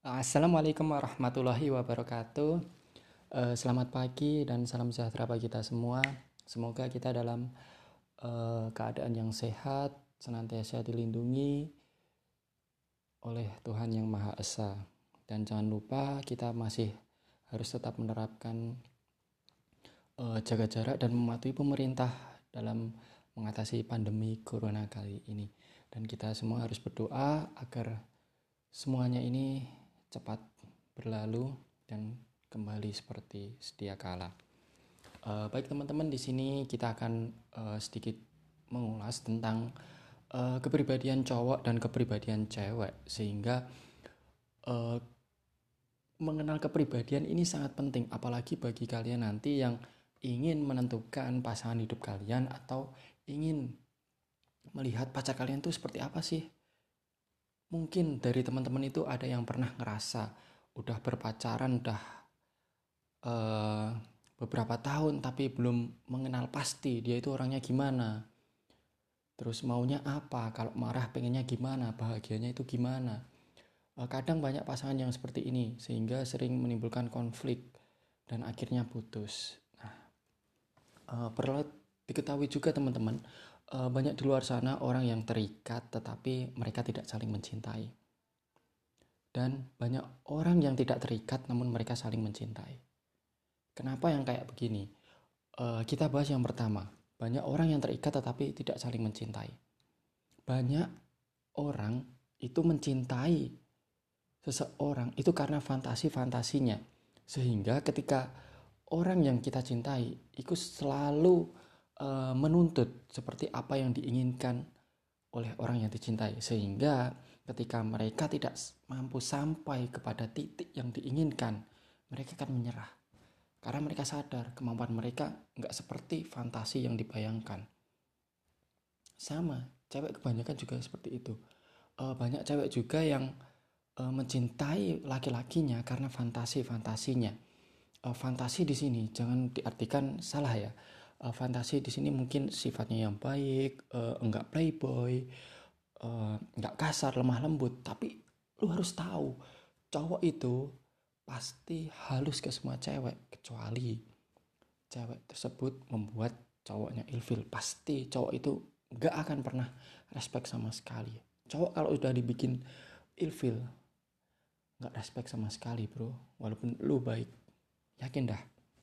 Assalamualaikum warahmatullahi wabarakatuh. Eh, selamat pagi dan salam sejahtera bagi kita semua. Semoga kita dalam eh, keadaan yang sehat, senantiasa dilindungi oleh Tuhan Yang Maha Esa. Dan jangan lupa kita masih harus tetap menerapkan eh, jaga jarak dan mematuhi pemerintah dalam mengatasi pandemi corona kali ini. Dan kita semua harus berdoa agar semuanya ini cepat berlalu dan kembali seperti sedia kala. Uh, baik teman-teman di sini kita akan uh, sedikit mengulas tentang uh, kepribadian cowok dan kepribadian cewek sehingga uh, mengenal kepribadian ini sangat penting apalagi bagi kalian nanti yang ingin menentukan pasangan hidup kalian atau ingin melihat pacar kalian itu seperti apa sih mungkin dari teman-teman itu ada yang pernah ngerasa udah berpacaran udah uh, beberapa tahun tapi belum mengenal pasti dia itu orangnya gimana. Terus maunya apa? Kalau marah pengennya gimana? Bahagianya itu gimana? Uh, kadang banyak pasangan yang seperti ini sehingga sering menimbulkan konflik dan akhirnya putus. Nah uh, perlu diketahui juga teman-teman banyak di luar sana orang yang terikat tetapi mereka tidak saling mencintai. Dan banyak orang yang tidak terikat namun mereka saling mencintai. Kenapa yang kayak begini? Uh, kita bahas yang pertama. Banyak orang yang terikat tetapi tidak saling mencintai. Banyak orang itu mencintai seseorang itu karena fantasi-fantasinya. Sehingga ketika orang yang kita cintai itu selalu uh, menuntut seperti apa yang diinginkan oleh orang yang dicintai. Sehingga ketika mereka tidak mampu sampai kepada titik yang diinginkan mereka akan menyerah. Karena mereka sadar kemampuan mereka nggak seperti fantasi yang dibayangkan. Sama cewek kebanyakan juga seperti itu. Uh, banyak cewek juga yang uh, mencintai laki-lakinya karena fantasi fantasinya fantasi di sini jangan diartikan salah ya uh, fantasi di sini mungkin sifatnya yang baik, uh, enggak playboy, uh, enggak kasar, lemah lembut, tapi lu harus tahu cowok itu pasti halus ke semua cewek kecuali cewek tersebut membuat cowoknya ilfil. Pasti cowok itu enggak akan pernah respect sama sekali. Cowok kalau udah dibikin ilfil nggak respect sama sekali bro. Walaupun lu baik yakin dah